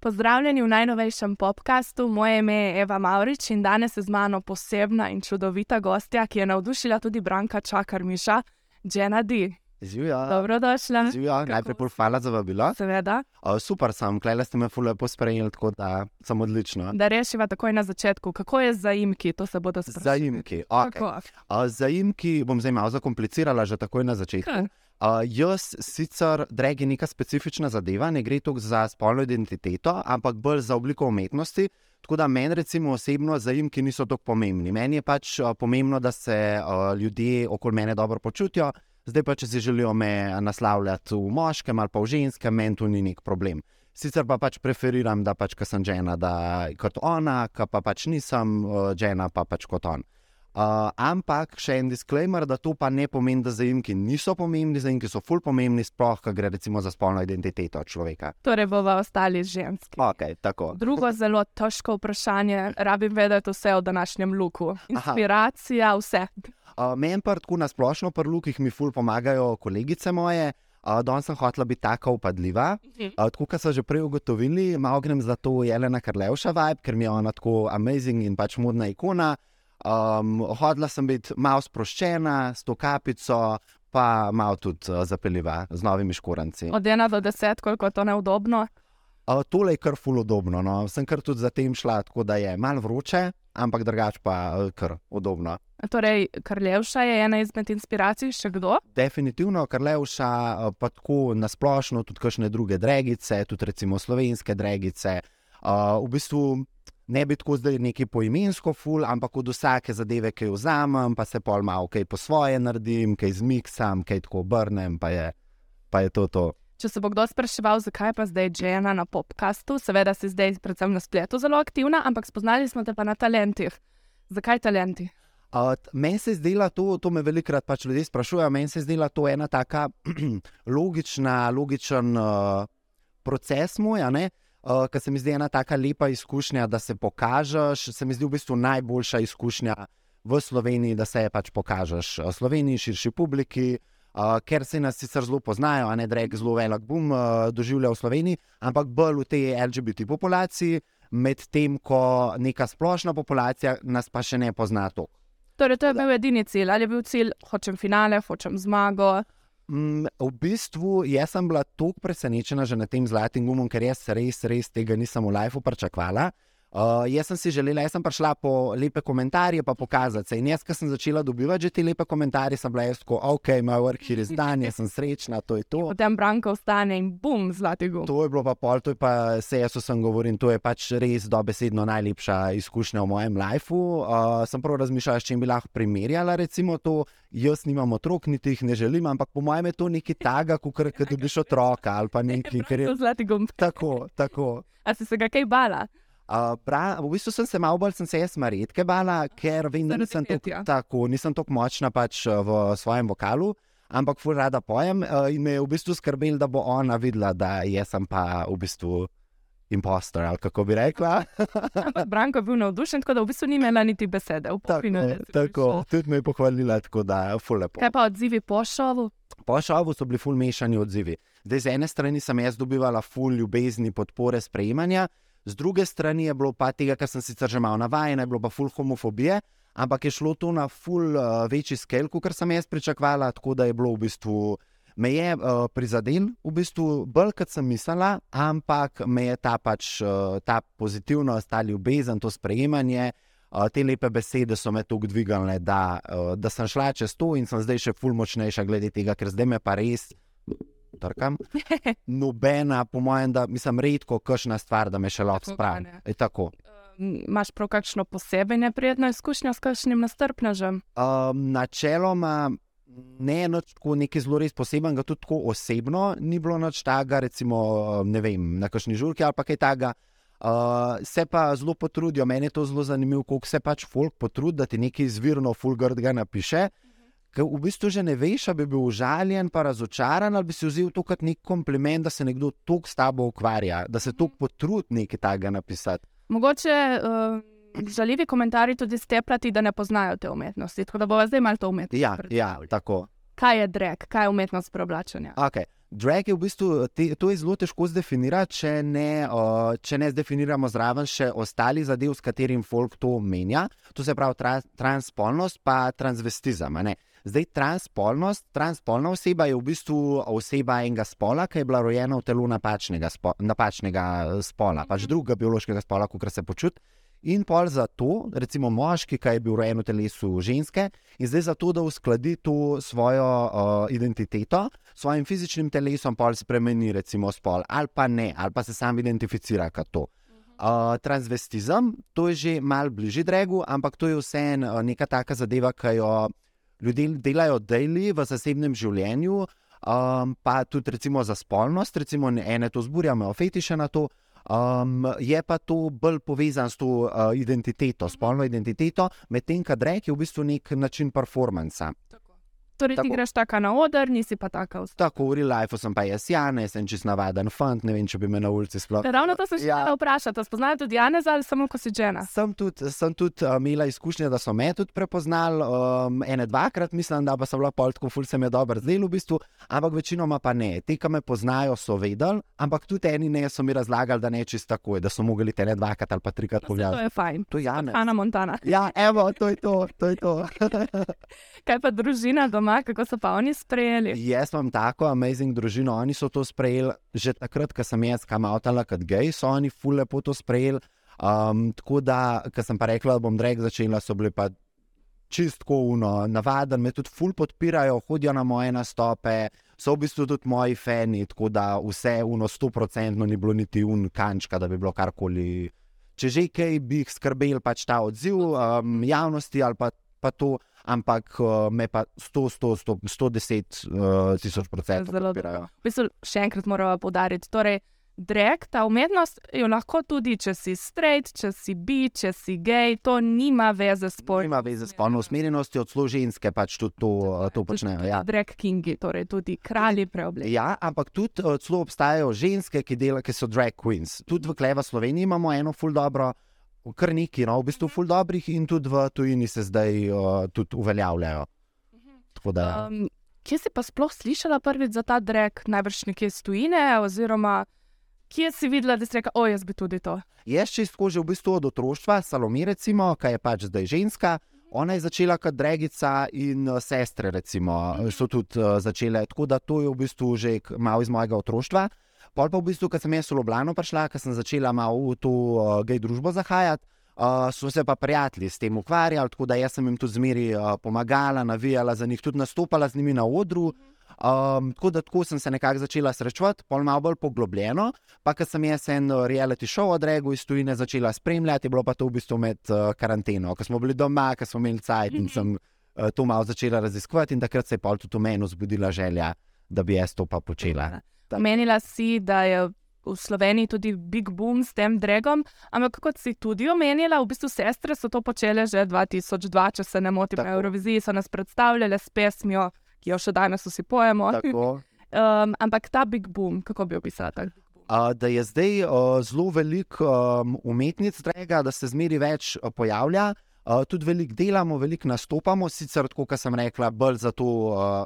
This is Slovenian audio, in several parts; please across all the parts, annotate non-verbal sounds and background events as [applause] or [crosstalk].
Pozdravljeni v najnovejšem podkastu. Moje ime je Eva Maurič in danes je z mano posebna in čudovita gostja, ki je navdušila tudi Branka Čakar Miša, Džena D. Živijo. Dobrodošla. Živijo, najprej pol hvala za vabilo. Seveda, O, super sem, klele ste me fule posprejeli, tako da sem odlično. da rešiva takoj na začetku, kako je zaimki, to se bodo sprašvali. Zaimki, ok. Kako? O, zaimki bom zdaj malo zakomplicirala že takoj na začetku. Kaj? Uh, jaz sicer, drag je neka specifična zadeva, ne gre toliko za spolno identiteto, ampak bolj za obliko umetnosti. Tako da meni, recimo, osebno zaimki niso tako pomembni. Meni je pač uh, pomembno, da se uh, ljudje okoli mene dobro počutijo. Zdaj pa, če si želijo me naslavljati v moškem ali pa v ženskem, meni tu ni nek problem. Sicer pa pač preferiram, da pač, sem žena, da kot ona, ko pa pač nisem uh, žena, pa pač kot on. Uh, ampak še en disclaimer, da to pa ne pomeni, da zaimki niso pomembni, zaimki so ful pomembni, sploh, ko gre recimo za spolno identiteto človeka. Torej, bova ostali ženski. Ok, tako. Drugo zelo težko vprašanje, rabim vedeti vse o današnjem luku. Inspiracija, vse. Uh, Meni pa tako na splošno pri lukih mi ful pomagajo kolegice moje. Uh, Danes sem hotela biti tako upadljiva. Uh, tako kot so že prej ugotovili, malo grem za to Jelena Karlevša vibe, ker mi je ona tako amazing in pač modna ikona. Um, hodila sem biti malo sproščena, s to kapico, pa malo tudi uh, zapeljiva z novimi škoranci. Od ena do deset, koliko je to neudobno. Uh, tole je kar fulodobno. No. Sem kar tudi za tem šla, tako da je malo vroče, ampak drugače pa uh, kar udobno. Torej, Karlevša je ena izmed inspiracij, še kdo? Definitivno, kar levša, uh, pa tako nasplošno, tudi kakšne druge dregice, tudi recimo slovenske dregice. Uh, v bistvu ne bi tako zdaj neki poimensko ful, ampak od vsake zadeve, ki jo vzamem, pa se pol malo kaj po svoje naredim, kaj zmiksam, kaj tako obrnem, pa je, pa je to to. Če se bo kdo spraševal, zakaj pa zdaj žena na podkastu, seveda si zdaj predvsem na spletu zelo aktivna, ampak spoznali smo te pa na talentih. Zakaj talenti? Uh, meni se zdela to, to me velikokrat pač ljudje sprašujejo, meni se zdela to ena taka [clears throat] logična, logičen uh, proces moj. Uh, ker se mi zdi ena tako lepa izkušnja, da se pokažeš. Se mi zdi v bistvu najboljša izkušnja v Sloveniji, da se pač pokažeš Sloveniji, širši publiki, ker se nas sicer zelo poznajo, a ne drek zelo velik boom uh, doživlja v Sloveniji, ampak bolj v tej LGBT populaciji, medtem ko neka splošna populacija nas pa še ne pozna to. Torej, to je bil edini cilj, ali je bil cilj, hočem finale, hočem zmago. Mm, v bistvu jaz sem bila tako presenečena že na tem zlatim gumom, ker jaz res, res tega nisem v lifeu pričakovala. Uh, jaz sem si želela, jaz sem prišla po lepe komentarje, pa pokazati se. In jaz, ko sem začela dobivati že te lepe komentarje, sem bila jaz tako, ok, moj work here is done, jaz sem srečna, to je to. Potem Branko vstane in bum, zlati gum. To je bilo pa pol, to je pa se jaz vsem govorim, to je pač res dobesedno najlepša izkušnja v mojem lifeu. Uh, sem prav razmišljala, s čim bi lahko primerjala, recimo to, jaz nimam otrok, niti jih ne želim, ampak po mojem je to nekaj taga, kot da dobiš otroka ali pa [laughs] nekaj, ker je zlati gum. tako, tako. A si se ga kaj bala? Uh, pra, v bistvu sem se malo bolj, sem se jaz maretke bala, ker vem, da nisem tako, petja. tako, nisem tako močna pač uh, v svojem vokalu, ampak ful rada pojem uh, in me je v bistvu skrbel, da bo ona videla, da jaz sem pa v bistvu impostor, ali kako bi rekla. Branko je bil navdušen, tako da v bistvu ni imela niti besede. Polfinalu si tako, tudi me je pohvalila, tako da ful lepo. Kaj pa odzivi po šovu? Po šovu so bili ful mešani odzivi. Zdaj, z ene strani sem jaz dobivala ful ljubezni, podpore, sprejemanja, z druge strani je bilo pa tega, kar sem sicer že malo navajena, je bilo pa ful homofobije, ampak je šlo to na ful uh, večji skel, kot sem jaz pričakovala, tako da je bilo v bistvu. Me je uh, prizadel, v bistvu bolj kot sem mislila, ampak me je ta pač uh, ta pozitivnost, ta ljubezen, to sprejemanje, uh, te lepe besede so me tako dvigale, da, uh, da sem šla čez to in sem zdaj še ful močnejša glede tega, ker zdaj me pa res trkam. [laughs] Nobena, po mojem, da mislim, redko kakšna stvar, da me še lahko spravi. Je Tako. M, Imaš prav kakšno posebej neprijetno izkušnjo s kakšnim nastrpnežem? Um, načeloma ne nič tako nekaj zelo res posebnega, tudi tako osebno ni bilo nič takega, recimo ne vem, na kakšni žurki ali pa kaj takega. Uh, se pa zelo potrudijo, meni je to zelo zanimivo, koliko se pač folk potrudi, da ti nekaj izvirno, fulgardga napiše. Ker v bistvu že ne veš, ali bi bil užaljen, pa razočaran, ali bi si vzel to kot nek kompliment, da se nekdo toliko s tabo ukvarja, da se toliko potrudi nekaj takega napisati. Mogoče uh, žaljivi komentarji tudi steplati, da ne poznajo te umetnosti. Tako da bo zdaj malo to umetnost. Ja, ja, tako. Kaj je drek, kaj je umetnost preoblačenja? Okay. Drag je v bistvu, te, to je zelo težko zdefinirati, če ne, uh, če ne zdefiniramo zraven še ostalih zadev, s katerim folk to menja. To se pravi tra, transpolnost, pa transvestizem. Zdaj, transpolnost, transpolna oseba je v bistvu oseba enega spola, ki je bila rojena v telu napačnega, spo, napačnega eh, spola, pač drugega biološkega spola, kot se počuti. In pol za to, recimo moški, ki je bil rojen v telesu ženske, in zdaj za to, da uskladi to svojo uh, identiteto, s svojim fizičnim telesom, pol spremeni, recimo spol, ali pa ne, ali pa se sam identificira kot to. Uh, transvestizem, to je že mal bližje dregu, ampak to je vseeno neka taka zadeva, ki jo ljudje delajo daily v zasebnem življenju, um, pa tudi recimo za spolnost, recimo ene to zburja, imajo fetiše na to. Um, je pa to bolj povezano s to uh, identiteto, spolno identiteto, medtem ko je v bistvu nek način performansa. Torej, ti Tako. greš taka na oder, nisi pa taka v Tako v real life sem pa jaz Janez, sem čist navaden fant, ne vem, če bi me na ulici sploh. Ravno to sem še Ja. ja. vprašala. Spoznajo tudi Janeza ali samo ko si žena? Sem tudi, sem tudi uh, imela izkušnje, da so me tudi prepoznali, um, ene dvakrat, mislim, da pa so bila pol tako, ful se mi je dobro zdelo v bistvu, ampak večinoma pa ne. Ti, ki me poznajo, so vedeli, ampak tudi eni ne so mi razlagali, da ne čist tako, da so mogli te ne dvakrat ali pa trikrat To pogledati. je fajn. To je Janez. Ana Montana. Ja, evo, to je to, to je to. Kaj pa družina doma, kako so pa oni sprejeli? Jaz imam tako amazing družino, oni so to sprejeli že takrat, ko sem jaz kamatala kot gej, so oni ful lepo to sprejeli. Um, tako da, ko sem pa rekla, da bom drag začela, so bili pa čistko uno, navaden, me tudi ful podpirajo, hodijo na moje nastope, so v bistvu tudi moji fani, tako da vse uno, sto procentno ni bilo niti un kančka, da bi bilo karkoli. Če že kaj bi jih skrbel, pač ta odziv um, javnosti ali pa, pa to, ampak uh, me pa 100, 100, 100, 110 uh, tisoč procentov Zelo podpirajo. V bistvu, še enkrat moramo poudariti. Torej, drag, ta umetnost jo lahko tudi, če si straight, če si bi, če si gej, to nima veze s spolom. Nima veze s spolno usmerjenostjo, celo ženske pač tudi to, uh, to počnejo. Ja. Drag kingi, torej tudi kralji preobleki. Ja, ampak tudi uh, celo obstajajo ženske, ki, dela, ki so drag queens. Tudi v Kleva Sloveniji imamo eno ful dobro, kar neki, no, v bistvu ful dobrih, in tudi v tujini se zdaj uh, tudi uveljavljajo. Tako da, Um, kje si pa sploh slišala prvič za ta drag, najbrž nekje iz tujine, oziroma kje si videla, da si rekla, o, jaz bi tudi to. jaz čistko že v bistvu od otroštva, Salome, recimo, ki je pač zdaj ženska. Ona je začela kot dregica in uh, sestre, recimo, so tudi uh, začele. Tako da to je v bistvu že malo iz mojega otroštva. Pol pa v bistvu, ko sem jaz v Ljubljano prišla, ko sem začela malo v to uh, gej družbo zahajati, uh, so se pa prijatelji s tem ukvarjali, tako da jaz sem jim tudi zmeri uh, pomagala, navijala za njih, tudi nastopala z njimi na odru. Um, tako da tako sem se nekako začela srečevati, pol malo bolj poglobljeno. Pa, ko sem jaz en reality show od Regu iz Tujine začela spremljati, je bilo pa to v bistvu med uh, karanteno, ko smo bili doma, ko smo imeli cajt in sem uh, to malo začela raziskovati, in takrat se je pol tudi v meni zbudila želja, da bi jaz to pa počela. Tako. Menila si, da je v Sloveniji tudi big boom s tem dragom, ampak kot si tudi omenila, v bistvu sestre so to počele že 2002, če se ne motim, Tako. na Euroviziji so nas predstavljale s pesmijo, ki jo še danes vsi pojemo. [laughs] Um, ampak ta big boom, kako bi opisala ta? Uh, da je zdaj uh, zelo veliko um, umetnic, drega, da se zmeri več uh, pojavlja. Uh, tudi veliko delamo, veliko nastopamo, sicer kot sem rekla, bolj za to uh,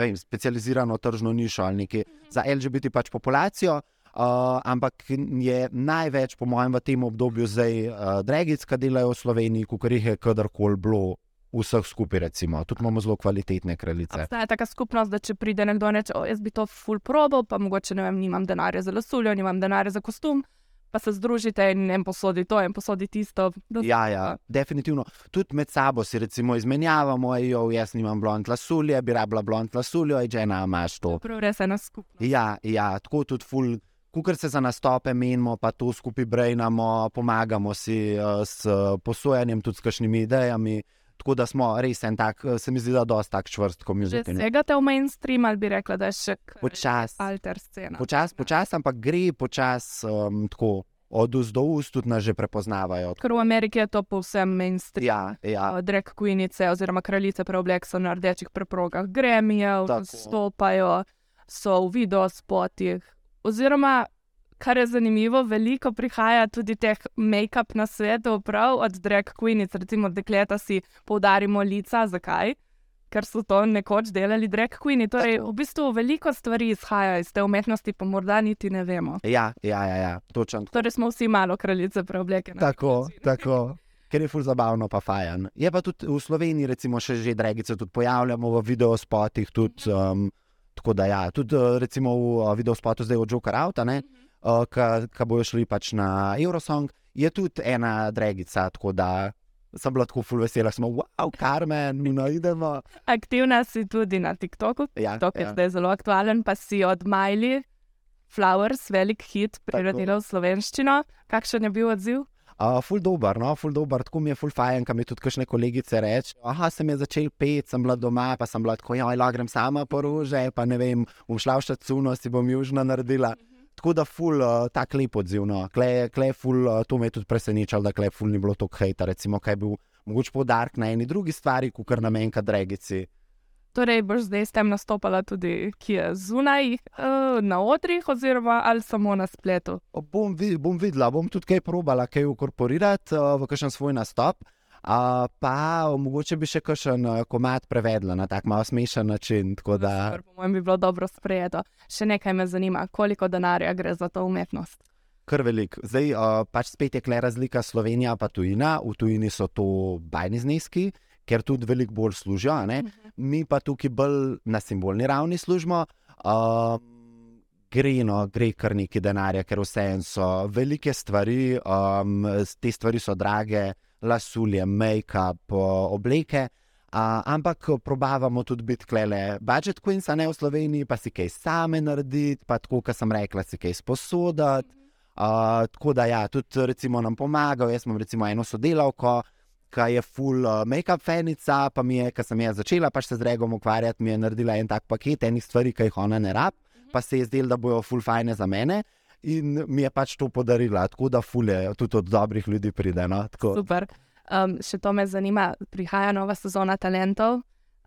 vem, specializirano tržno nišo ali nekaj za LGBT pač populacijo. Uh, ampak je največ, po mojem, v tem obdobju zdaj uh, dregic, ki delajo v Sloveniji, kot jih je kadarkoli bilo, vseh skupaj. Recimo. Tudi imamo zelo kvalitetne kraljice. Obstaja taka skupnost, da če pride nekdo in reče, jaz bi to full probo, pa mogoče ne vem, nimam denarja za lasuljo, nimam denarja za kostum, pa se združite in en posodi to, en posodi tisto. Ja, ja, definitivno. Tudi med sabo si recimo izmenjavamo, jo, jaz nimam blond lasulje, bi rabila blond lasuljo, aj žena imaš to. Prav res ena skupnost. Ja, ja, tako tudi ful. Kukor se za nastope menimo, pa to skupaj brejnamo, pomagamo si uh, s uh, posojanjem, tudi s kakšnimi idejami. Tako da smo res en tak, eh, se mi zdi, da dosta tak čvrst Že komunizem. segate v mainstream ali bi rekla, da je še kar Počas, alter scena. počas, počas, ampak gre počas um, tako od ust do ust, tudi nas že prepoznavajo. Ker v Ameriki je to povsem mainstream. Ja, ja, Uh, Drag queenice oziroma kraljice preoblek so na rdečih preprogah Gremijev, Tako. stopajo, so v videospotih. Oziroma, kar je zanimivo, veliko prihaja tudi teh make-up na svetu, prav od drag queenic, recimo dekleta si poudarimo lica. Zakaj? ker so to nekoč delali drag queeni. Torej, v bistvu veliko stvari izhaja iz te umetnosti, pa morda niti ne vemo. Ja, ja, ja, ja točno. Torej, smo vsi malo kraljice preobleke. na nek Tako, tako. Ker je ful zabavno, pa fajn. Je pa tudi v Sloveniji, recimo, še že dregice tudi pojavljamo v videospotih. Tudi, um, tako da, ja, tudi recimo v uh, videospotu zdaj od Joker Out, uh, ki bojo šli pač na Eurosong, je tudi ena dregica. Tako da sem bila tako ful vesela, smo, wow, Karmen, no idemo. Aktivna si tudi na TikToku. Ja, TikTok je ja. zdaj zelo aktualen, pa si od Miley Flowers, velik hit, prevedel v slovenščino. Kakšen je bil odziv? Uh, ful dober, no, ful dober, tako mi je ful fajn, kam mi tudi kakšne kolegice reče. Aha, sem je začel pet, sem bila doma, pa sem bila tako, ja, lahko grem sama po rože, pa ne vem, bom šla v štacuno, si bom južno naredila. Tako da ful, uh, tak lep odziv, no, kle, kle ful, uh, to me je tudi presenečalo, da kle ful ni bilo toliko hejta, recimo, kaj je bil mogoče podarek na eni drugi stvari, kot kar na menka dregici. Torej, boš zdaj s tem nastopala tudi kje zunaj, uh, na odrih, oziroma ali samo na spletu. Bom, vi, bom videla, bom tudi kaj probala, kaj ukorporirati uh, v kakšen svoj nastop. Uh, pa mogoče bi še kakšen uh, komat prevedla na tak malo smešen način. Da, Super, po mojem bi bilo dobro sprejeto. Še nekaj me zanima, koliko denarja gre za to umetnost. kar velik. Zdaj uh, pač spet je kle razlika Slovenija in tujina. V tujini so to bajni zneski, ker tudi veliko bolj služijo. a ne. Mi pa tukaj bolj na simbolni ravni služimo. Uh, Gre, no, gre kar nekaj denarja, ker vseeno so velike stvari, um, te stvari so drage, lasulje, make-up, obleke. Uh, ampak probavamo tudi biti klele budget queens, a ne v Sloveniji, pa si kaj same narediti, pa tako, kot sem rekla, si kaj sposoditi. Uh, tako da, ja, tudi recimo, nam pomaga. Jaz imam recimo eno sodelavko, ki je full uh, make-up fenica, pa mi je, ko sem jaz začela pač se z regom ukvarjati, mi je naredila en tak paket enih stvari, ki jih ona ne rab, pa se je zdelo, da bojo full fajne za mene. In mi je pač to podarila, tako da fulje, tudi od dobrih ljudi pride. No? Tako, Super. Um, še to me zanima, prihaja nova sezona talentov,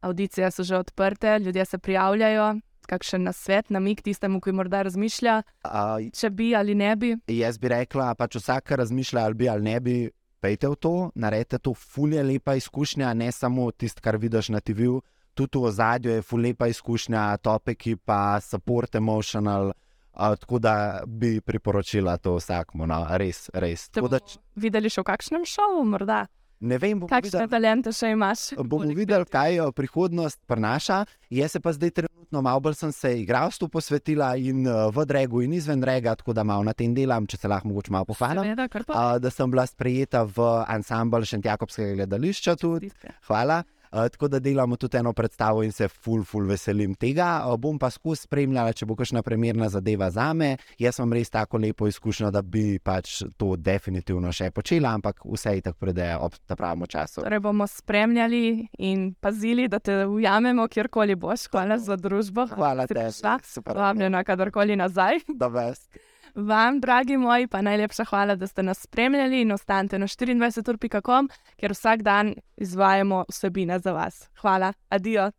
audicije so že odprte, ljudje se prijavljajo. Kakšen nasvet, namig tistemu, ki morda razmišlja, uh, če bi ali ne bi. Jaz bi rekla, pač vsak razmišlja, ali bi ali ne bi. Pejte v to, naredite to, fulje lepa izkušnja, ne samo tisto, kar vidiš na TV-ju, tudi v ozadju je fulje lepa izkušnja, topiki pa support emotional. Uh, tako da bi priporočila to vsakmu, no, res, res. Tako da, bomo videli še v kakšnem šovu, morda. ne vem, bomo Kakšne videli, talente še imaš? bomo videli, kaj jo prihodnost prinaša. Jaz se pa zdaj trenutno malo bolj sem se igralstvu posvetila in uh, v dregu in izven drega, tako da malo na tem delam, če se lahko mogoče malo pohvalim. Seveda, da sem bila sprejeta v ansambl Šentjakobskega gledališča. Tudi. Hvala. Uh, tako da delamo tudi eno predstavo in se ful, ful veselim tega. Uh, bom pa skozi spremljala, če bo kakšna primerna zadeva za me. Jaz imam res tako lepo izkušnjo, da bi pač to definitivno še počela, ampak vse je tako pride ob ta pravem času. Torej bomo spremljali in pazili, da te ujamemo, kjerkoli boš. Hvala za družbo. Hvala Si te, prišla. Vabljena kadarkoli nazaj. Da veš. Vam, dragi moji, pa najlepša hvala, da ste nas spremljali in ostanite na 24.com, ker vsak dan izvajamo vsebine za vas. Hvala, adijo.